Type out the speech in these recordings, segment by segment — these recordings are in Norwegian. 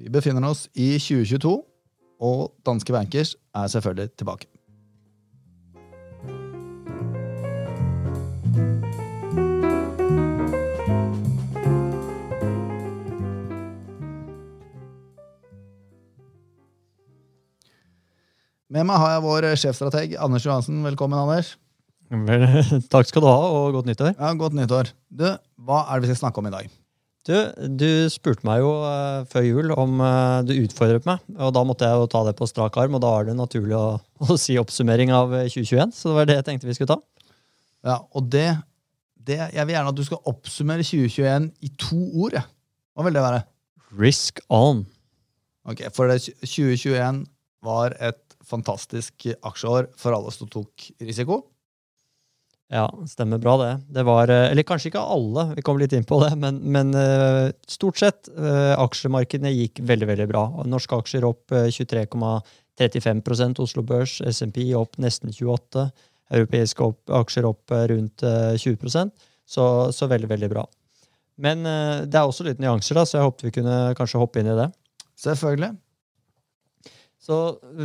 Vi befinner oss i 2022, og Danske Bankers er selvfølgelig tilbake. Med meg har jeg vår sjefstrateg Anders Johansen. Velkommen, Anders. Vel, takk skal du ha, og godt nyttår. Ja, Godt nyttår. Du, Hva er det vi skal snakke om i dag? Du, du spurte meg jo uh, før jul om uh, du utfordret meg, og da måtte jeg jo ta det på strak arm, og da er det naturlig å, å, si oppsummering av 2021, så det var det jeg tenkte vi skulle ta. Ja, og det, det Jeg vil gjerne at du skal oppsummere 2021 i to ord. Ja. Hva vil det være? Risk on. Ok, For det 2021 var et fantastisk aksjeår for alle som tok risiko. Ja, stemmer bra det. Det var, eh, Eller kanskje ikke alle, vi kom litt inn på det, men, men eh, stort sett uh, aksjemarkedene gikk veldig veldig bra. Norske aksjer opp 23,35% Oslo Børs, SMP opp nesten 28 Europeiske opp, aksjer opp rundt 20% så, så veldig, veldig bra. Men det er også litt nyanser, da, så jeg håpet vi kunne kanskje hoppe inn i det. Selvfølgelig. Så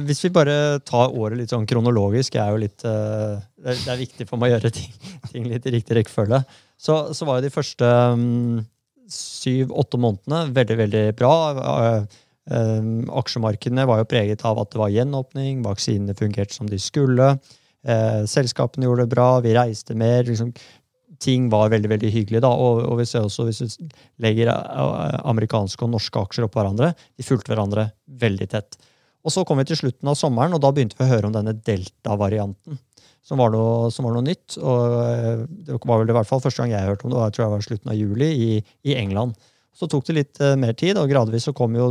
hvis vi bare tar året litt sånn kronologisk er jo litt, uh, det, er, viktig for meg å gjøre ting, ting litt i riktig rekkefølge. Så, så, var jo de første um, syv-åtte månedene veldig, veldig bra. Uh, um, aksjemarkedene var jo preget av at det var gjenåpning, vaksinene fungerte som de skulle. Selskapene gjorde det bra, vi reiste mer. liksom ting var veldig veldig hyggelig. da, og, og vi ser også Hvis vi legger amerikanske og norske aksjer opp hverandre, de fulgte hverandre veldig tett. Og så kom vi til slutten av sommeren, og da begynte vi å høre om denne delta-varianten. Som som var noe nytt. og eh, Det var vel i hvert fall første gang jeg hørte om det, og jeg tror det var slutten av juli i, i England. Så tok det litt uh, mer tid, og gradvis så kom jo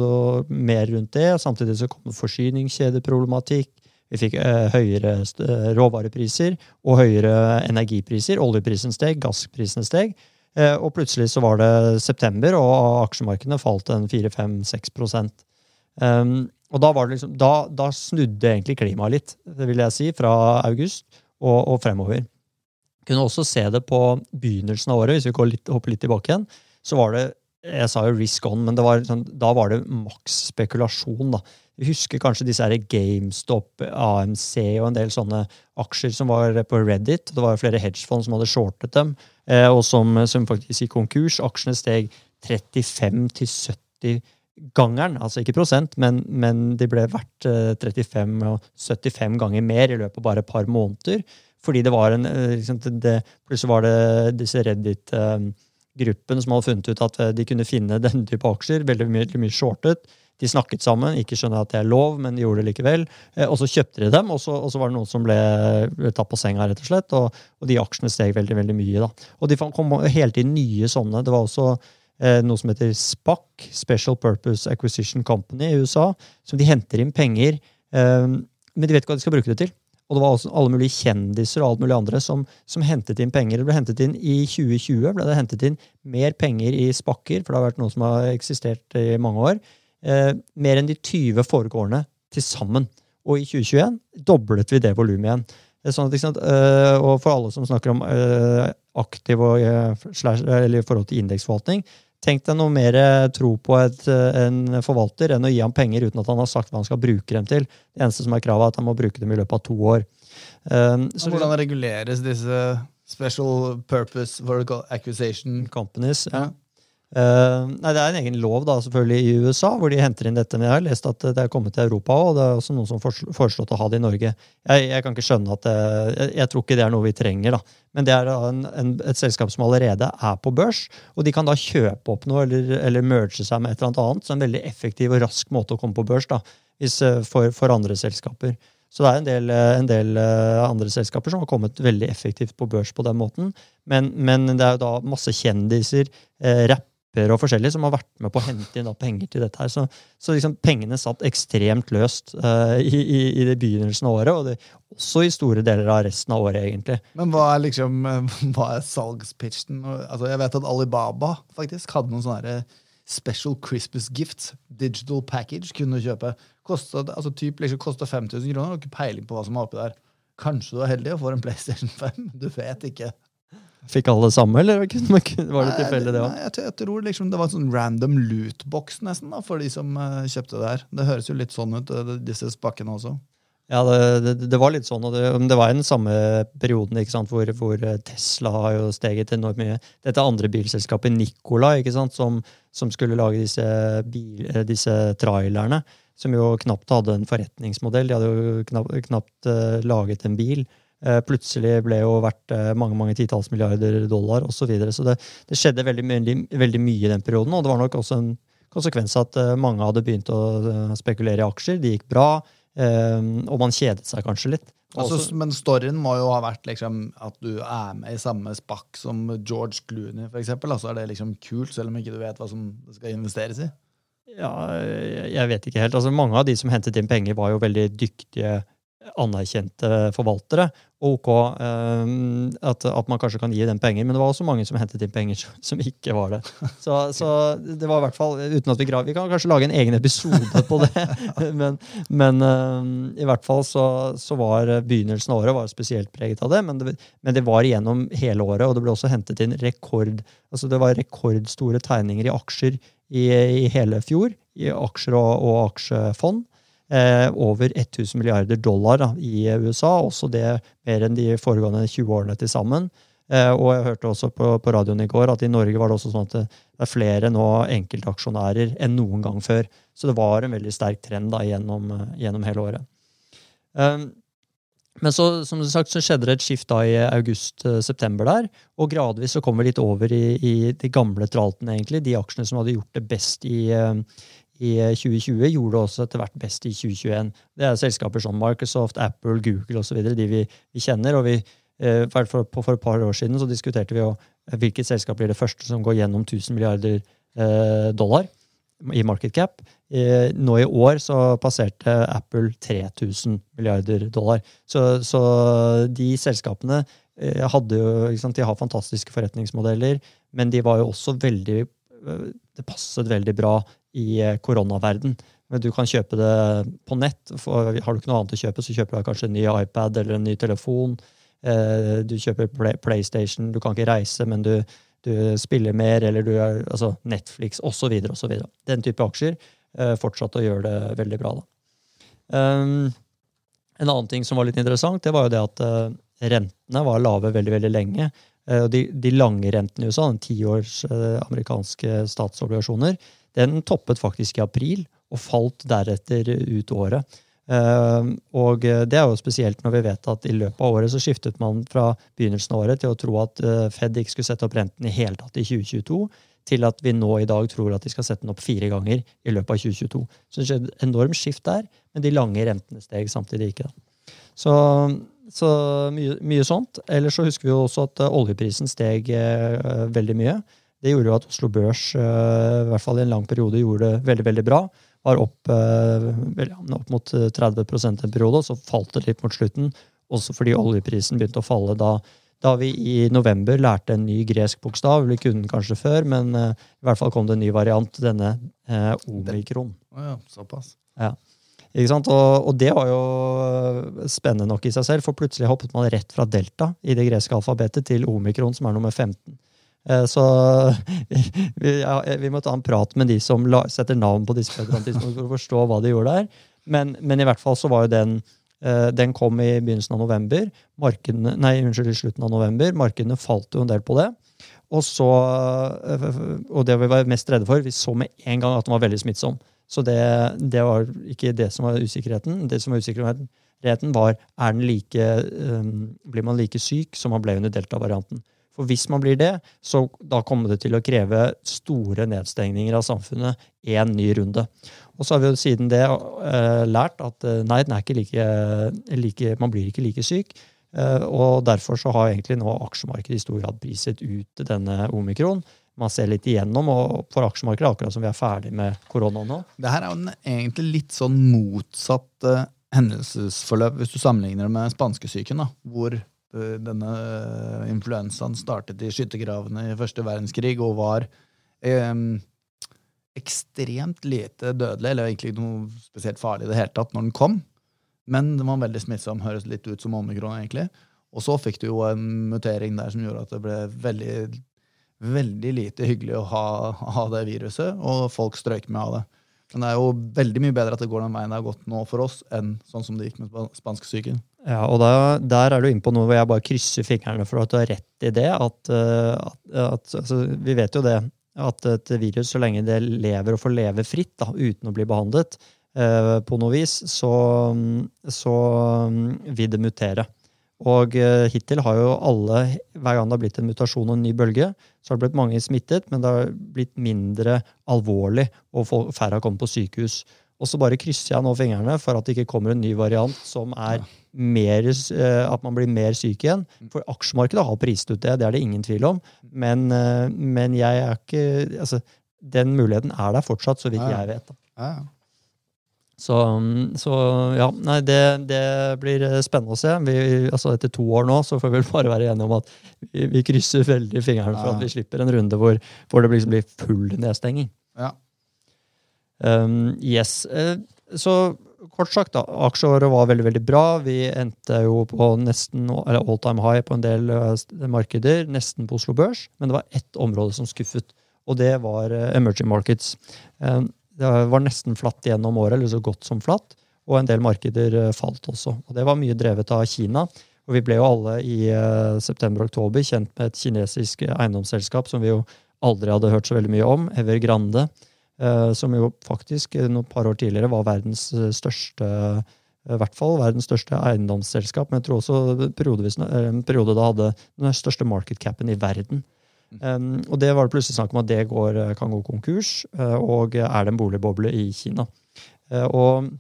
mer rundt det. Samtidig så kom forsyningskjedeproblematikk. Vi fikk uh, høyere råvarepriser og høyere energipriser. Oljeprisen steg, gassprisene steg. og plutselig så var det september, og aksjemarkedene falt en 4-5-6 um, og da, liksom, da, da, snudde egentlig klimaet litt, vil jeg si, fra august og, og, fremover. Kunne også se det på begynnelsen av året, hvis vi litt, hopper litt tilbake igjen. så var det, Jeg sa jo risk on, men var, sånn, da var det maks spekulasjon. da. Vi husker kanskje disse her GameStop, AMC og en del sånne aksjer som var på Reddit. Det var flere hedgefond som hadde shortet dem, eh, og som, som faktisk gikk konkurs. Aksjene steg 35 70 gangeren, altså ikke prosent, men, men de ble verdt 35 eh, og 75 ganger mer i løpet av bare et par måneder. Fordi det var en eh, liksom, det, Plutselig var det disse Reddit-gruppene som hadde funnet ut at eh, de kunne finne denne type aksjer. Veldig mye, mye shortet. De snakket sammen, ikke skjønner at det er lov, men de gjorde det likevel. Og så kjøpte de dem, og så, og så var det noen som ble, ble tatt på senga, rett og slett. Og, og de aksjene steg veldig veldig mye. da. Og de kom hele tiden nye sånne. Det var også noe som heter SPAC, Special Purpose Acquisition Company i USA. Som de henter inn penger, eh, men de vet ikke hva de skal bruke det til. Og det var også alle mulige kjendiser og alt mulig andre som, som, hentet inn penger. Det ble hentet inn I 2020 ble det hentet inn mer penger i spakker, for det har vært noe som har eksistert i mange år. Eh, mer enn de 20 foregående til sammen. Og i 2021 doblet vi det volumet igjen. Sånn at, uh, og for alle som snakker om øh, aktiv og, øh, slash, eller i forhold til indeksforvaltning, Tenk deg noe mer tro på et, en forvalter enn å gi ham penger uten at han har sagt hva han skal bruke dem til. Det eneste som er kravet, er at han må bruke dem i løpet av to år. Um, hvordan reguleres disse special purpose vertical accusation companies? Ja. Uh, nei, Det er en egen lov da, selvfølgelig i USA hvor de henter inn dette. Men jeg har lest at det er kommet til Europa òg, og det er også noen som foreslått å ha det i Norge. Jeg, jeg kan ikke skjønne at det, jeg, jeg, tror ikke det er noe vi trenger. da. Men det er en, en, et selskap som allerede er på børs, og de kan da kjøpe opp noe eller, eller merge seg med et eller annet. Så en veldig effektiv og rask måte å komme på børs da, hvis, eh, for, for andre selskaper. Så det er en del, eh, en del, andre selskaper som har kommet veldig effektivt på børs på den måten. Men, men det er jo da masse kjendiser, eh, rapp og forskjellige som har vært med på å hente inn penger til dette. her. Så, så liksom pengene satt ekstremt løst uh, i, i, i, begynnelsen av året, og det, også i store deler av resten av året, egentlig. Men hva er liksom, hva er salgspitchen? Altså, jeg vet at Alibaba faktisk hadde noen sånne special Christmas gifts. Digital package kunne du kjøpe. Kostet, altså, liksom, kostet 5000 kroner, og ikke peiling på hva som er oppi der. Kanskje du er heldig og får en PlayStation 5. Du vet ikke. Fikk alle samme, eller var det tilfeldig, det òg? Jeg, jeg, tror liksom det var en sånn random lootbox nesten da, for de som uh, kjøpte det her. Det høres jo litt sånn ut, disse spakkene også. Ja, det, det, det, var litt sånn, og det, det var i den samme perioden sant, hvor, hvor, Tesla har jo steget enormt mye. Dette andre bilselskapet, Nicola, sant, som, som skulle lage disse, bil, disse, trailerne, som jo knapt hadde en forretningsmodell. De hadde jo knapt, knapt uh, laget en bil. Uh, plutselig ble jo verdt uh, mange mange titalls milliarder dollar osv. Så, videre. så det, det skjedde veldig, veldig, veldig, mye i den perioden, og det var nok også en konsekvens at mange hadde begynt å spekulere i aksjer. Det gikk bra. Og man kjedet seg kanskje litt. Altså, men storyen må jo ha vært liksom, at du er med i samme spakk som George Clooney, eksempel. Altså er det liksom kult, selv om ikke du vet hva som skal investeres i? Ja, jeg vet ikke helt. Altså, mange av de som hentet inn penger, var jo veldig dyktige anerkjente forvaltere. Ok um, at, at, man kanskje kan gi dem penger, men det var også mange som hentet inn penger som ikke var det. Så, så det var i hvert fall, uten at Vi grav, vi kan kanskje lage en egen episode på det, men, men um, i hvert fall så, så, var begynnelsen av året var spesielt preget av det men, det. men det var igjennom hele året, og det ble også hentet inn rekord, altså det var rekordstore tegninger i aksjer i, i hele fjor. I aksjer og, og aksjefond eh, over 1000 milliarder dollar da, i USA. Også det mer enn de foregående 20 årene til sammen. Eh, og jeg hørte også på, på, radioen i går at i Norge var det også sånn at det er flere nå enkeltaksjonærer enn noen gang før. Så det var en veldig sterk trend da, gjennom, gjennom hele året. Um, men så, som sagt, så skjedde det et skift da i august-september der, og gradvis så kom vi litt over i, i de gamle traltene, egentlig. De aksjene som hadde gjort det best i, i 2020, eh, gjorde det også etter hvert best i 2021. Det er selskaper som Microsoft, Apple, Google osv. de vi, vi, kjenner. og vi, eh, for, for, et par år siden så diskuterte vi jo eh, hvilket selskap blir det første som går gjennom 1000 milliarder dollar i market cap. Nå i år så passerte Apple 3000 milliarder dollar. Så, så de selskapene hadde jo, sant, de har fantastiske forretningsmodeller, men de var jo også veldig det passet veldig bra i eh, koronaverden. Du kan kjøpe det på nett. For har du ikke noe annet å kjøpe, så kjøper du kanskje en ny iPad eller en ny telefon. Eh, du kjøper PlayStation, du kan ikke reise, men du, du spiller mer, eller du er altså Netflix osv. osv. Den type aksjer eh, fortsatte å gjøre det veldig bra. da. En annen ting som var litt interessant, det var jo det at rentene var lave veldig veldig lenge. De, de lange rentene i USA, den tiårs amerikanske statsobligasjoner, den toppet faktisk i april og falt deretter ut året. Uh, og det er jo spesielt når vi vet at i løpet av året så skiftet man fra begynnelsen av året til å tro at uh, Fed ikke skulle sette opp renten i hele tatt i 2022, til at vi nå i dag tror at de skal sette den opp fire ganger i løpet av 2022. Så det skjedde et enormt skift der, men de lange rentene steg samtidig ikke. Så, så mye, mye, sånt. Ellers så husker vi jo også at uh, oljeprisen steg veldig mye. Det gjorde jo at Oslo Børs eh, i hvert fall i en lang periode gjorde det veldig veldig bra. Var opp, eh, opp mot 30 eh, en periode, og så falt det litt mot slutten. Også fordi oljeprisen begynte å falle da, da vi i november lærte en ny gresk bokstav. Vi kunne den kanskje før, men i hvert fall kom det en ny variant, denne eh, omikron. Oh ja, såpass. Ja. Ikke sant? Og, og, det var jo spennende nok i seg selv, for plutselig hoppet man rett fra delta i det greske alfabetet til omikron, som er nummer 15. Eh, så vi, ja, vi, må ta en prat med de som la, setter navn på disse føderantismene, for å forstå hva de gjorde der. Men, men, i hvert fall så var jo den eh, Den kom i begynnelsen av november. Markene, nei, unnskyld, i slutten av november. Markedene falt jo en del på det. Og så, eh, og det vi var mest redde for, vi så med en gang at den var veldig smittsom. Så det, det var ikke det som var usikkerheten. Det som var usikkerheten, var er den like, blir man like syk som man ble under delta-varianten. For hvis man blir det, så da kommer det til å kreve store nedstengninger av samfunnet én ny runde. Og så har vi jo siden det uh, lært at uh, nei, like, like, man blir ikke like syk. Uh, og derfor så har egentlig nå aksjemarkedet i stor grad priset ut denne omikron. Man ser litt igjennom, og for aksjemarkedet akkurat som vi er ferdig med korona nå. Det her er jo egentlig litt sånn motsatt hendelsesforløp hvis du sammenligner det med spanskesyken, da, hvor Eh, denne eh, influensaen startet i skyttergravene i første verdenskrig og var eh, ekstremt lite dødelig, eller egentlig ikke noe spesielt farlig i det hele tatt, når den kom. Men den var veldig smittsom. Høres litt ut som omikron, egentlig. Og så fikk du jo en mutering der som gjorde at det ble veldig, veldig lite hyggelig å ha, ha det viruset, og folk strøyk med av det. Men det er jo veldig mye bedre at det går den veien det har gått nå for oss, enn sånn som det gikk med spa- spanskesyken. Ja, og da, Der er du inne på noe hvor jeg bare krysser fingrene for at du har rett i det. At, eh, at, at altså, Vi vet jo det, at et virus, så lenge det lever og får leve fritt da, uten å bli behandlet eh, på noe vis, så, så mm, vil det mutere. Og eh, hittil har jo alle, hver gang det har blitt en mutasjon og en ny bølge, så har det blitt mange smittet, men det har blitt mindre alvorlig, og færre har kommet på sykehus. Og så bare krysser jeg nå fingrene for at det ikke kommer en ny variant som er mer, eh, at man blir mer syk igjen. For aksjemarkedet har prist ut det, det er det ingen tvil om. Men, eh, men jeg er ikke altså, Den muligheten er der fortsatt, så vidt jeg vet. da. Ja, ja. Så, så ja, nei, det, det blir eh, spennende å se. Vi, altså Etter to år nå så får vi vel bare være enige om at vi, vi krysser veldig fingrene for at vi slipper en runde hvor, hvor det liksom blir full nedstenging. Ja. Um, yes. Eh, Så kort sagt, da. Aksjeåret var veldig veldig bra. Vi endte jo på nesten eller all time high på en del eh, markeder, nesten på Oslo Børs. Men det var ett område som skuffet, og det var emerging markets. Um, Det var nesten flatt gjennom året, eller så godt som flatt. Og en del markeder eh, falt også. Og det var mye drevet av Kina. Og vi ble jo alle i eh, september-oktober kjent med et kinesisk eiendomsselskap som vi jo aldri hadde hørt så veldig mye om, Evergrande. Eh, som jo faktisk eh, noen par år tidligere var verdens eh, største eh, i hvert fall verdens største eiendomsselskap, men jeg tror også periodevis, eh, en periode da hadde den største market capen i verden. Um, og det var det plutselig snakk om at det går, eh, kan gå konkurs, eh, og er det en boligboble i Kina. Eh, og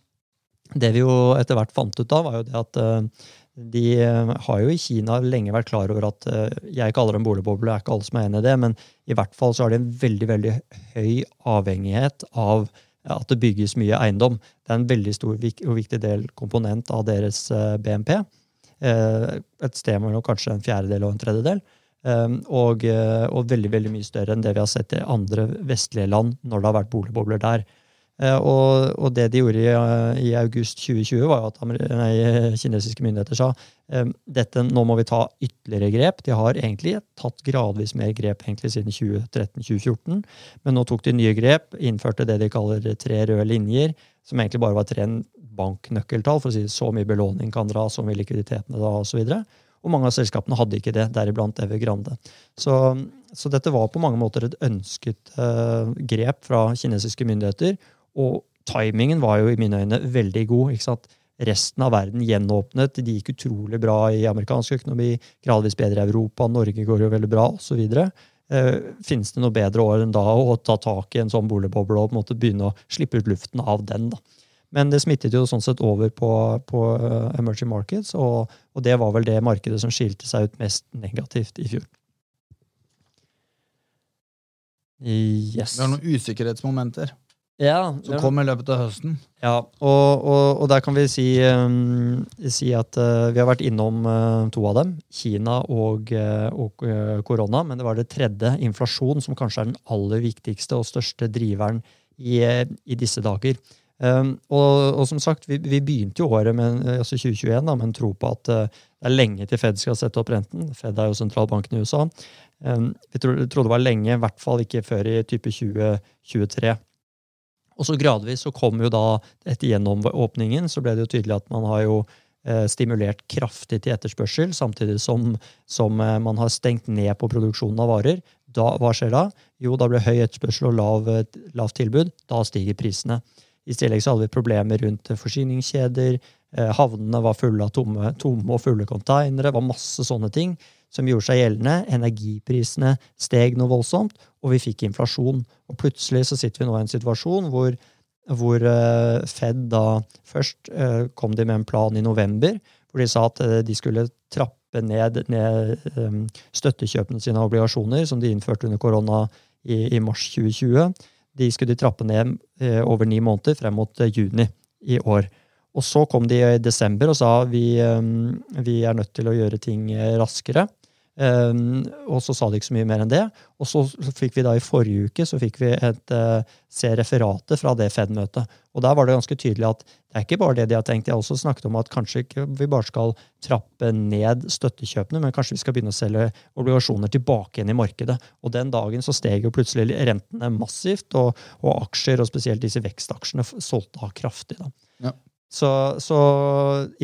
det vi jo etter hvert fant ut av, var jo det at de har jo i Kina lenge vært klar over at Jeg kaller det en boligboble, det er ikke alle som er enig i det, men i hvert fall så har de en veldig veldig høy avhengighet av at det bygges mye eiendom. Det er en veldig stor og viktig del komponent av deres BNP. Et sted mellom kanskje en fjerdedel og en tredjedel. Um, og, eh, og veldig veldig mye større enn det vi har sett i andre vestlige land når det har vært boligbobler der. Eh, og, og det de gjorde i, eh, i august 2020, var jo at nei, kinesiske myndigheter sa um, dette, nå må vi ta ytterligere grep. De har egentlig tatt gradvis mer grep egentlig siden 2013-2014, men nå tok de nye grep, innførte det de kaller tre røde linjer, som egentlig bare var tre banknøkkeltall, for å si så mye belåning kan dra, så mye likviditeten da, osv. Og, og mange av selskapene hadde ikke det, deriblant Evergrande. Så, så dette var på mange måter et ønsket uh, grep fra kinesiske myndigheter. Og timingen var jo i mine øyne veldig god. ikke sant? Resten av verden gjenåpnet. Det gikk utrolig bra i amerikansk økonomi, gradvis bedre i Europa, Norge går jo veldig bra, osv. Eh, finnes det noe bedre år enn da å ta tak i en sånn boligboble og på en måte begynne å slippe ut luften av den? da? Men det smittet jo sånn sett over på, på eh, emerging markets, og, og det var vel det markedet som skilte seg ut mest negativt i fjor. Yes. Vi har noen usikkerhetsmomenter Ja, som kom i løpet av høsten. ja og, og, og der kan vi si, um, si at uh, vi har vært innom uh, to av dem. Kina og, uh, korona. Men det var det tredje, inflasjon, som kanskje er den aller viktigste og største driveren i, i disse dager. Um, og, og som sagt, vi, vi begynte jo året med, uh, altså 2021 da, med en tro på at uh, det er lenge til Fed skal sette opp renten. Fed er jo sentralbanken i USA. Um, vi tro, trodde det var lenge, i hvert fall ikke før i type 2023. Og så gradvis så kom jo da, etter gjennomåpningen, så ble det jo tydelig at man har jo eh, stimulert kraftig til etterspørsel, samtidig som, som eh, man har stengt ned på produksjonen av varer. Da, hva skjer da? Jo, da blir høy etterspørsel og lav, eh, tilbud. Da stiger prisene. I tillegg så hadde vi problemer rundt eh, forsyningskjeder. Eh, havnene var fulle av tomme, tomme og fulle containere. Det var masse sånne ting som gjorde seg gjeldende. Energiprisene steg noe voldsomt, og vi fikk inflasjon. Og plutselig så sitter vi nå i en situasjon hvor, hvor eh, Fed da først kom de med en plan i november, hvor de sa at de skulle trappe ned, ned støttekjøpene sine av obligasjoner, som de innførte under korona i, i mars 2020. De skulle trappe ned eh, over ni måneder frem mot eh, juni i år. Og så kom de i desember og sa vi, eh, vi er nødt til å gjøre ting raskere. Um, og så sa de ikke så mye mer enn det. Og så, fikk vi da i forrige uke så fikk vi et uh, se referatet fra det Fed-møtet. Og der var det ganske tydelig at det er ikke bare det de har tenkt. De har også snakket om at kanskje ikke vi bare skal trappe ned støttekjøpene, men kanskje vi skal begynne å selge obligasjoner tilbake igjen i markedet. Og den dagen så steg jo plutselig rentene massivt, og, og aksjer, og spesielt disse vekstaksjene, solgte av kraftig. da. Ja. Så, så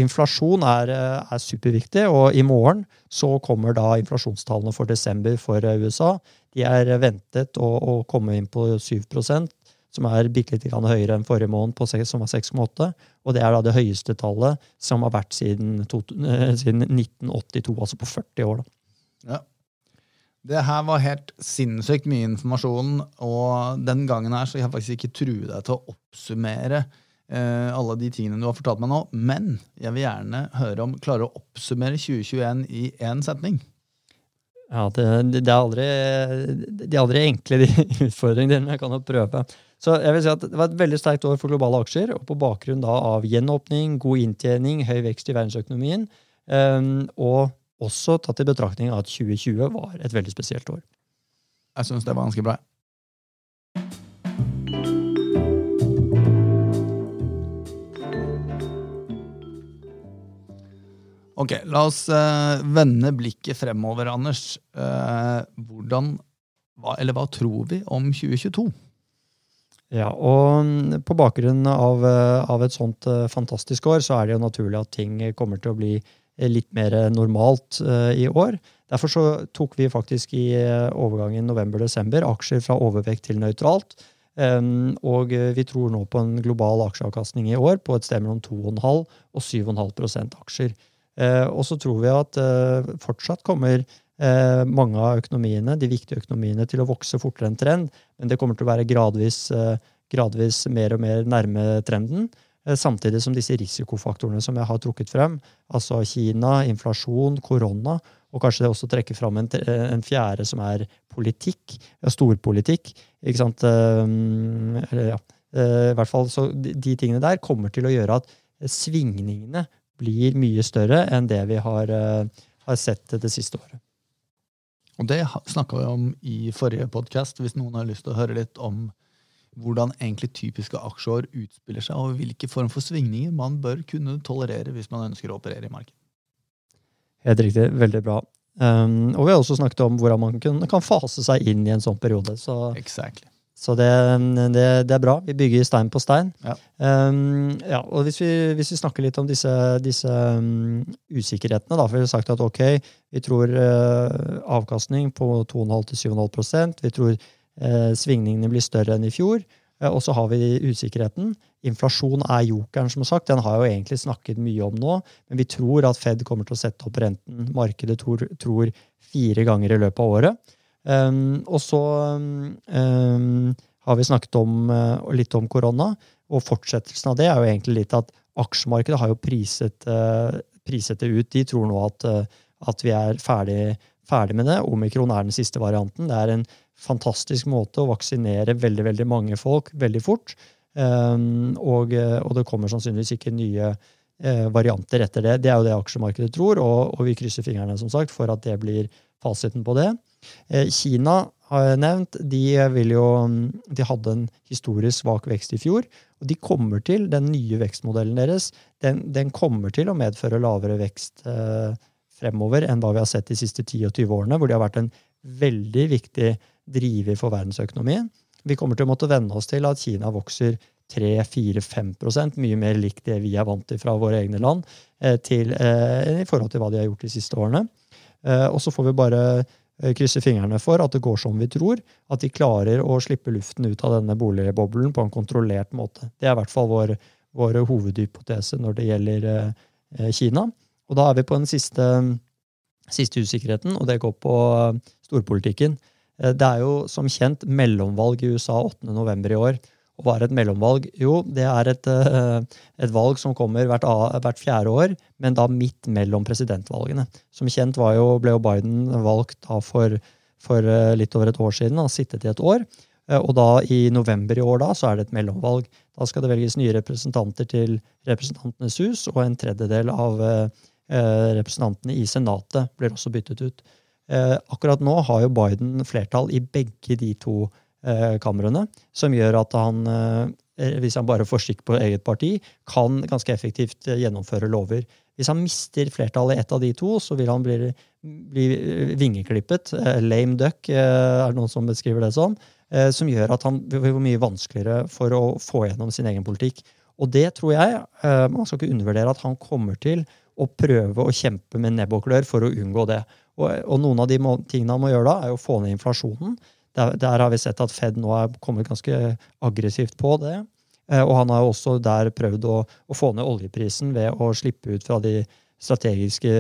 inflasjon er, er, superviktig, og i morgen så kommer da inflasjonstallene for desember for USA. De er ventet å, å komme inn på 7% som er bitte litt høyere enn forrige måned, på, som var 6,8. Og det er da det høyeste tallet som har vært siden, to, eh, siden 1982, altså på 40 år. Da. Ja. Det her var helt sinnssykt mye informasjon, og den gangen her så jeg faktisk ikke truet deg til å oppsummere eh, alle de tingene du har fortalt meg nå, men jeg vil gjerne høre om klarer å oppsummere 2021 i én setning. Ja, det, det, er aldri, det, er aldri enkle, de utfordringene, men jeg kan jo prøve. Så jeg vil si at Det var et veldig sterkt år for globale aksjer, og på bakgrunn da av gjenåpning, god inntjening, høy vekst i verdensøkonomien, um, og også tatt i betraktning at 2020 var et veldig spesielt år. Jeg syns det var ganske bra. Ok, La oss uh, vende blikket fremover, Anders. Uh, hvordan, hva, eller hva tror vi om 2022? Ja, og På bakgrunn av, eh, av, et sånt fantastisk år, så er det jo naturlig at ting kommer til å bli litt mer normalt i år. Derfor så tok vi faktisk i overgangen november-desember aksjer fra overvekt til nøytralt. Og vi tror nå på en global aksjeavkastning i år på et sted mellom 2,5 og 7,5% aksjer. Eh, og så tror vi at eh, fortsatt kommer eh, mange av økonomiene, de viktige økonomiene til å vokse fortere enn trend, men det kommer til å være gradvis, gradvis mer og mer nærme trenden. Samtidig som disse risikofaktorene som jeg har trukket frem, altså Kina, inflasjon, korona, og kanskje det også trekker fram en, en fjerde som er politikk, storpolitikk. ikke sant? Eller, ja. I hvert fall, så de, tingene der kommer til å gjøre at svingningene blir mye større enn det vi har, eh, har sett det siste året. Og Det snakka vi om i forrige podkast, hvis noen har lyst til å høre litt om hvordan egentlig typiske aksjeår utspiller seg, og hvilke form for svingninger man bør kunne tolerere hvis man ønsker å operere i markedet. Helt riktig. Veldig bra. Um, og vi har også snakket om hvordan man kan, kan fase seg inn i en sånn periode. Så exactly. Så det, det, det, er bra. Vi bygger stein på stein. Ja. Um, ja, og hvis vi, hvis vi, snakker litt om disse, disse um, usikkerhetene, da, for vi har sagt at ok, vi tror uh, avkastning på 2,5-7,5% Vi tror uh, svingningene blir større enn i fjor. Uh, og så har vi usikkerheten. Inflasjon er jokeren, som sagt. Den har jo egentlig snakket mye om nå. Men vi tror at Fed kommer til å sette opp renten. Markedet tror, tror fire ganger i løpet av året. Um, og så um, har vi snakket om, uh, litt om korona, og fortsettelsen av det er jo egentlig litt at aksjemarkedet har jo priset, uh, priset det ut. De tror nå at, uh, at vi er ferdig, ferdig, med det. Omikron er den siste varianten. Det er en fantastisk måte å vaksinere veldig, veldig mange folk veldig fort. Um, og, og, det kommer sannsynligvis ikke nye varianter etter det. Det er jo det aksjemarkedet tror, og, og vi krysser fingrene som sagt, for at det blir fasiten på det. Eh, Kina har jeg nevnt, de, jo, de hadde en historisk svak vekst i fjor. Og de kommer til, den nye vekstmodellen deres den, den kommer til å medføre lavere vekst eh, fremover enn hva vi har sett de siste 10-20 årene, hvor de har vært en veldig viktig driver for verdensøkonomien. Vi kommer til å måtte venne oss til at Kina vokser 3-4-5 mye mer likt det vi er vant til fra våre egne land, eh, til, eh, i forhold til hva de har gjort de siste årene. Eh, og så får vi bare krysse fingrene for at det går som vi tror. At de klarer å slippe luften ut av denne boligboblen på en kontrollert måte. Det er i hvert fall vår, vår hovedhypotese når det gjelder eh, Kina. Og da er vi på den siste, siste usikkerheten, og det går på eh, storpolitikken. Eh, det er jo som kjent mellomvalg i USA 8.11. i år. Og hva er et mellomvalg? Jo, det er et, eh, et valg som kommer hvert, hvert, fjerde år, men da midt mellom presidentvalgene. Som kjent jo, ble jo Biden valgt for, for, eh, litt over et år siden. Han sittet i et år. Eh, og da i november i år da, så er det et mellomvalg. Da skal det velges nye representanter til Representantenes hus, og en tredjedel av representantene i Senatet blir også byttet ut. Akkurat nå har jo Biden flertall i begge de to eh, kamrene, som gjør at han, eh, hvis han bare får skikk på eget parti, kan ganske effektivt eh, gjennomføre lover. Hvis han mister flertallet i ett av de to, så vil han bli, bli vingeklippet. Eh, lame duck eh, er det noen som beskriver det. Eh, som gjør at han blir mye vanskeligere for å få gjennom sin egen politikk. Og det tror jeg eh, Man skal ikke undervurdere at han kommer til å prøve å kjempe med nebb og klør for å unngå det. Og, og noen av de tingene han må gjøre da, er å få ned inflasjonen. Der, der, har vi sett at Fed nå er kommet ganske aggressivt på det. Eh, og han har også der prøvd å, å, få ned oljeprisen ved å slippe ut fra de strategiske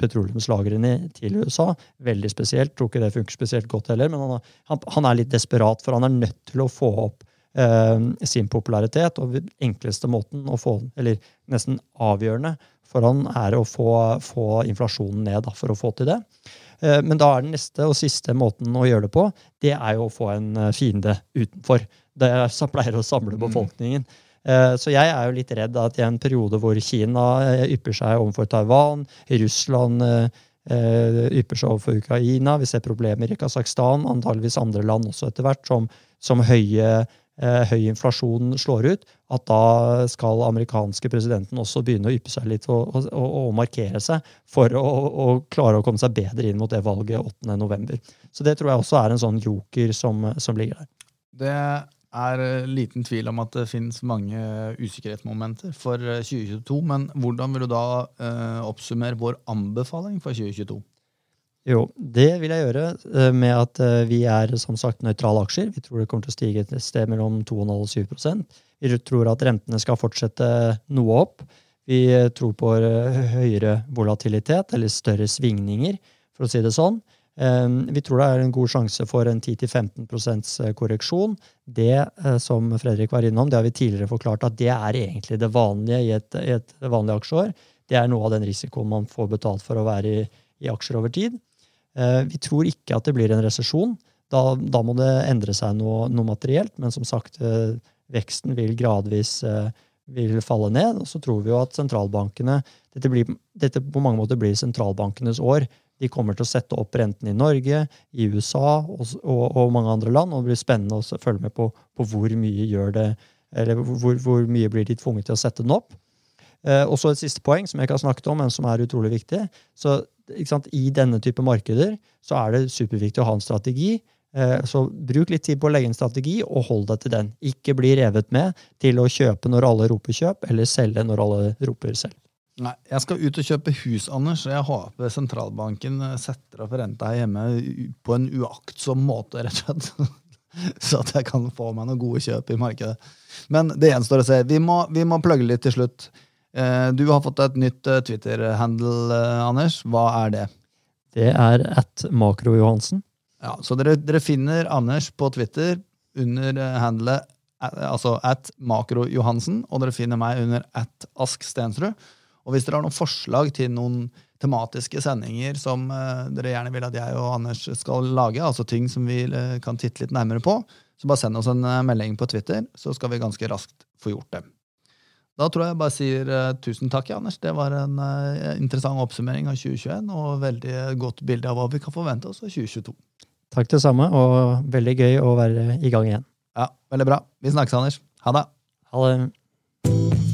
petroleumslagrene til USA. Veldig spesielt. Tror ikke det funker spesielt godt heller, men han, han, han er litt desperat, for han er nødt til å få opp eh, sin popularitet. Og enkleste måten å få eller nesten avgjørende for han er å få, få inflasjonen ned da, for å få til det. Eh, men da er den neste og siste måten å gjøre det på, det er jo å få en eh, fiende utenfor. Det pleier å samle mm. befolkningen. Eh, så jeg er jo litt redd at i en periode hvor Kina ypper seg overfor Taiwan, Russland ypper seg overfor Ukraina, vi ser problemer i Kasakhstan, antageligvis andre land også etter hvert, som, som høye høy inflasjon slår ut, at da skal amerikanske presidenten også begynne å yppe seg litt og, og, og markere seg for å, å, klare å komme seg bedre inn mot det valget 8.11. Så det tror jeg også er en sånn joker som, som ligger der. Det er eh, liten tvil om at det finnes mange usikkerhetsmomenter for 2022. Eh, men hvordan vil du da eh, oppsummere vår anbefaling for 2022? Jo, det vil jeg gjøre eh, med at eh, vi er som sagt nøytrale aksjer. Vi tror det kommer til å stige et sted mellom 2,5 og 7 Vi tror at rentene skal fortsette noe opp. Vi tror på eh, høyere volatilitet, eller større svingninger, for å si det sånn. Vi tror det er en god sjanse for en 10-15% korreksjon. Det som Fredrik var innom, det har vi tidligere forklart at det er egentlig det vanlige i et, et vanlig aksjeår. Det er noe av den risikoen man får betalt for å være i, i aksjer over tid. Eh, vi tror ikke at det blir en resesjon. Da, da, må det endre seg noe, noe, materielt, men som sagt, eh, veksten vil gradvis eh, vil falle ned. Og så tror vi jo at sentralbankene dette, blir, dette på mange måter blir sentralbankenes år. De kommer til å sette opp renten i Norge, i USA og, og, og mange andre land. og Det blir spennende å følge med på, på hvor mye gjør det, eller hvor, hvor, mye blir de tvunget til å sette den opp. Eh, og så et siste poeng som jeg ikke har snakket om, men som er utrolig viktig. Så i denne type markeder så er det superviktig å ha en strategi. Eh, så bruk litt tid på å legge en strategi, og hold deg til den. Ikke bli revet med til å kjøpe når alle roper kjøp, eller selge når alle roper selv. Nei, Jeg skal ut og kjøpe hus, Anders, og jeg håper sentralbanken setter opp renta her hjemme på en uaktsom måte, rett og slett. Så at jeg kan få meg noen gode kjøp i markedet. Men det gjenstår å se. Vi må, vi må plugge litt til slutt. Eh, du har fått et nytt eh, Twitter-handle, eh, Anders. Hva er det? Det er at Makro-Johansen. Ja, så dere, dere, finner Anders på Twitter under handlet altså at Makro-Johansen, og dere finner meg under at Ask Stensrud. Og hvis dere har noen forslag til noen tematiske sendinger som dere gjerne vil at jeg og Anders skal lage, altså ting som vi kan titte litt nærmere på, så bare send oss en melding på Twitter, så skal vi ganske raskt få gjort det. Da tror jeg bare sier uh, tusen takk, Anders. Det var en uh, interessant oppsummering av 2021 og veldig godt bilde av hva vi kan forvente oss av 2022. Takk det samme, og veldig gøy å være i gang igjen. Ja, Veldig bra. Vi snakkes, Anders. Ha det. Ha det.